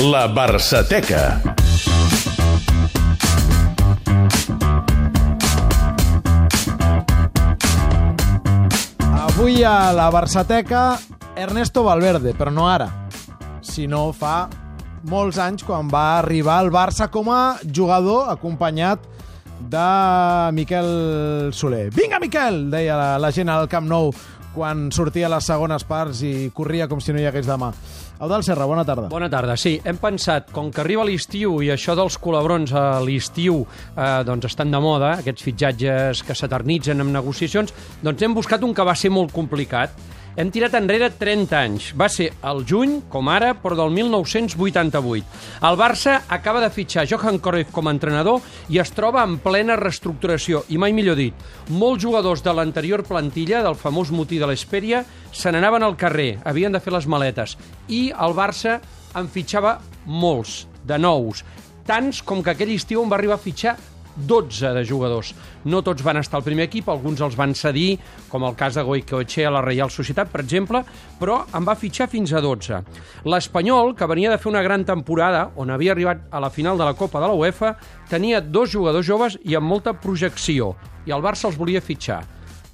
La Barçateca. Avui a la Barçateca, Ernesto Valverde, però no ara, sinó fa molts anys quan va arribar al Barça com a jugador acompanyat de Miquel Soler. Vinga, Miquel! deia la, la gent al Camp Nou quan sortia a les segones parts i corria com si no hi hagués demà. Eudal Serra, bona tarda. Bona tarda, sí. Hem pensat, com que arriba l'estiu i això dels colabrons a l'estiu eh, doncs estan de moda, aquests fitxatges que s'eternitzen amb negociacions, doncs hem buscat un que va ser molt complicat. Hem tirat enrere 30 anys. Va ser el juny, com ara, però del 1988. El Barça acaba de fitxar Johan Cruyff com a entrenador i es troba en plena reestructuració. I mai millor dit, molts jugadors de l'anterior plantilla, del famós motí de l'Esperia, se n'anaven al carrer, havien de fer les maletes. I el Barça en fitxava molts, de nous. Tants com que aquell estiu en va arribar a fitxar 12 de jugadors. No tots van estar al primer equip, alguns els van cedir, com el cas de Goicoechea a la Reial Societat, per exemple, però en va fitxar fins a 12. L'Espanyol, que venia de fer una gran temporada, on havia arribat a la final de la Copa de la UEFA, tenia dos jugadors joves i amb molta projecció, i el Barça els volia fitxar.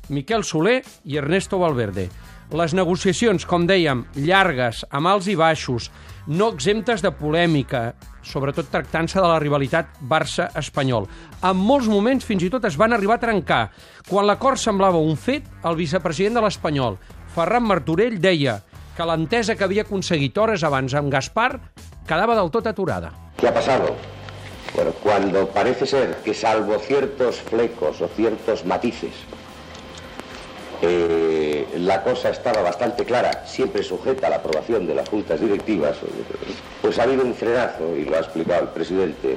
Miquel Soler i Ernesto Valverde. Les negociacions, com dèiem, llargues, amb alts i baixos, no exemptes de polèmica, sobretot tractant-se de la rivalitat Barça-Espanyol. En molts moments fins i tot es van arribar a trencar. Quan l'acord semblava un fet, el vicepresident de l'Espanyol, Ferran Martorell, deia que l'entesa que havia aconseguit hores abans amb Gaspar quedava del tot aturada. ¿Qué ha pasado? Bueno, cuando parece ser que salvo ciertos flecos o ciertos matices, eh, la cosa estaba bastante clara, siempre sujeta a la aprobación de las juntas directivas, pues ha habido un frenazo, y lo ha explicado el presidente,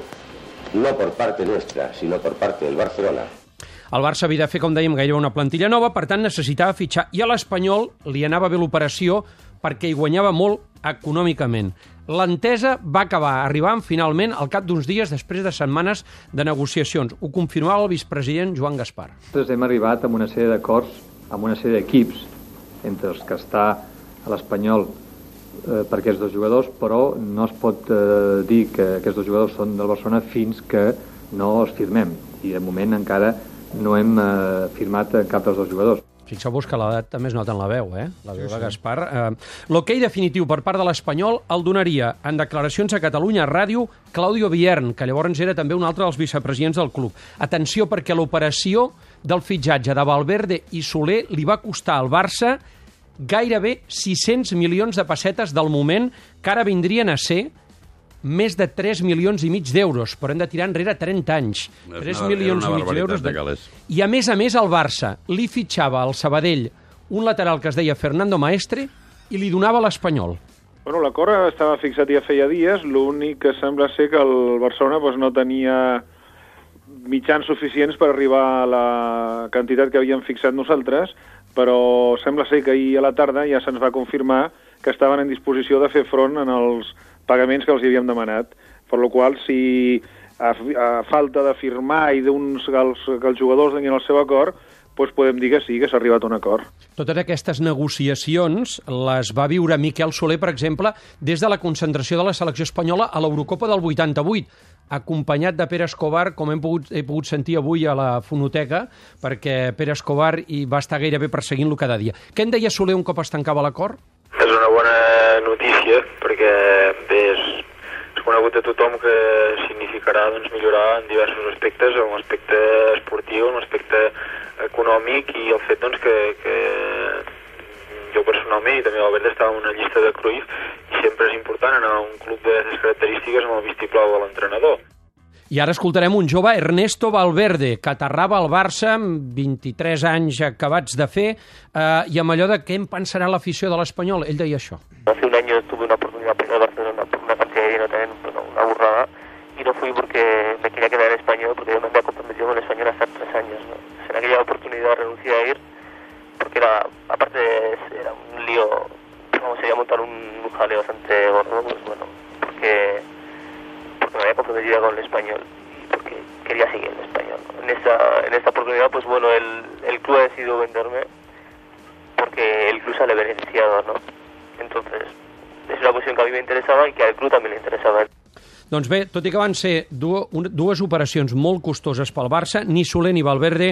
no por parte nuestra, sino por parte del Barcelona. El Barça havia de fer, com dèiem, gairebé una plantilla nova, per tant necessitava fitxar. I a l'Espanyol li anava bé l'operació perquè hi guanyava molt econòmicament. L'entesa va acabar arribant finalment al cap d'uns dies després de setmanes de negociacions. Ho confirmava el vicepresident Joan Gaspar. Nosaltres hem arribat amb una sèrie d'acords amb una sèrie d'equips entre els que està a l'Espanyol eh, per aquests dos jugadors, però no es pot eh, dir que aquests dos jugadors són del Barcelona fins que no els firmem. I de moment encara no hem eh, firmat cap dels dos jugadors. Fixeu-vos que l'edat també es nota en la veu, eh? La veu sí, de Gaspar. Eh, L'hoquei definitiu per part de l'Espanyol el donaria en declaracions a Catalunya Ràdio Claudio Viern, que llavors era també un altre dels vicepresidents del club. Atenció, perquè l'operació del fitxatge de Valverde i Soler li va costar al Barça gairebé 600 milions de pessetes del moment, que ara vindrien a ser més de 3 milions i mig d'euros, però hem de tirar enrere 30 anys. És 3 una- milions i mig d'euros. de calés. I a més a més el Barça li fitxava al Sabadell un lateral que es deia Fernando Maestre i li donava l'Espanyol. Bueno, l'acord estava fixat ja feia dies, l'únic que sembla ser que el Barcelona doncs, no tenia mitjans suficients per arribar a la quantitat que havíem fixat nosaltres, però sembla ser que ahir a la tarda ja se'ns va confirmar que estaven en disposició de fer front en els pagaments que els havíem demanat. Per la qual, si a, a falta de firmar i d'uns que, els, que els jugadors donin el seu acord, doncs podem dir que sí, que s'ha arribat a un acord. Totes aquestes negociacions les va viure Miquel Soler, per exemple, des de la concentració de la selecció espanyola a l'Eurocopa del 88, acompanyat de Pere Escobar, com hem pogut, he pogut sentir avui a la fonoteca, perquè Pere Escobar hi va estar gairebé perseguint-lo cada dia. Què en deia Soler un cop es tancava l'acord? És una bona notícia perquè bé, és, és conegut a tothom que significarà doncs, millorar en diversos aspectes, en l'aspecte esportiu, en l'aspecte econòmic i el fet doncs, que, que jo personalment i també l'Albert estava en una llista de Cruyff i sempre és important anar a un club d'aquestes característiques amb el vistiplau de l'entrenador. I ara escoltarem un jove, Ernesto Valverde, que aterrava al Barça amb 23 anys acabats de fer eh, i amb allò de què en pensarà l'afició de l'Espanyol. Ell deia això. Hace un año tuve una el español porque quería seguir en español. En esta, en esta oportunidad, pues bueno, el, el club ha decidido venderme porque el club sale beneficiado, ¿no? Entonces, es una cuestión que a mí me interesaba y que al club también le interesaba. Doncs bé, tot i que van ser dues, operacions molt costoses pel Barça, ni Soler ni Valverde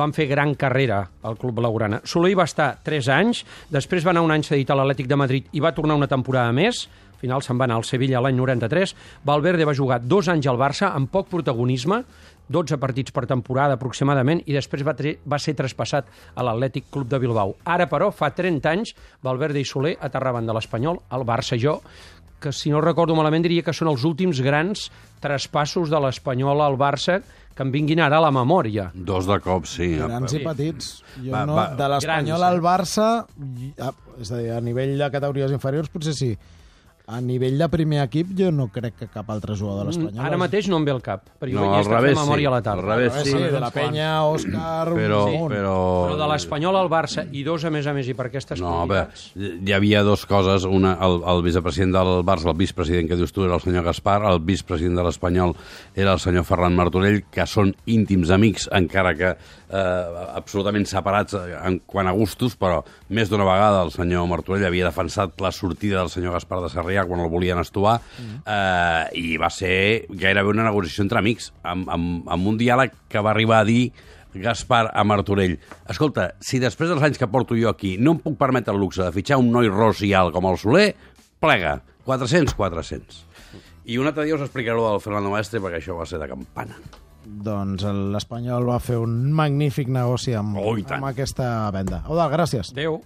van fer gran carrera al club blaugrana. Soler hi va estar 3 anys, després va anar un any cedit a l'Atlètic de Madrid i va tornar una temporada més, al final se'n va anar al Sevilla l'any 93. Valverde va jugar dos anys al Barça amb poc protagonisme, 12 partits per temporada aproximadament, i després va, va ser traspassat a l'Atlètic Club de Bilbao. Ara, però, fa 30 anys, Valverde i Soler aterraven de l'Espanyol al Barça. Jo que, si no recordo malament, diria que són els últims grans traspassos de l'Espanyol al Barça que em vinguin ara a la memòria. Dos de cop, sí. Grans i petits. Jo Va, no, va. de l'Espanyol Grans, al Barça, ah, és a dir, a nivell de categories inferiors potser sí. A nivell de primer equip jo no crec que cap altre jugador de l'Espanyol... Ara mateix no em ve el cap, perquè No, jo al vaig revés, fer memòria sí. a la tarda. Al revés, sí, sí. de la penya, Òscar... Però, munt. però... Però de l'Espanyol al Barça i dos, a més a més, i per aquestes No, bé, hi havia dues coses. Una, el, el vicepresident del Barça, el vicepresident que dius tu, era el senyor Gaspar, el vicepresident de l'Espanyol era el senyor Ferran Martorell, que són íntims amics, encara que eh, absolutament separats en quant a gustos, però més d'una vegada el senyor Martorell havia defensat la sortida del senyor Gaspar de Sarrià quan el volien estuvar, eh, i va ser gairebé una negociació entre amics, amb, amb, amb un diàleg que va arribar a dir Gaspar a Martorell. Escolta, si després dels anys que porto jo aquí no em puc permetre el luxe de fitxar un noi ros i alt com el Soler, plega. 400, 400. I un altre dia us explicaré del Fernando Maestre perquè això va ser de campana. Doncs l'Espanyol va fer un magnífic negoci amb, Oh, amb aquesta venda. Eudal, gràcies. Adéu.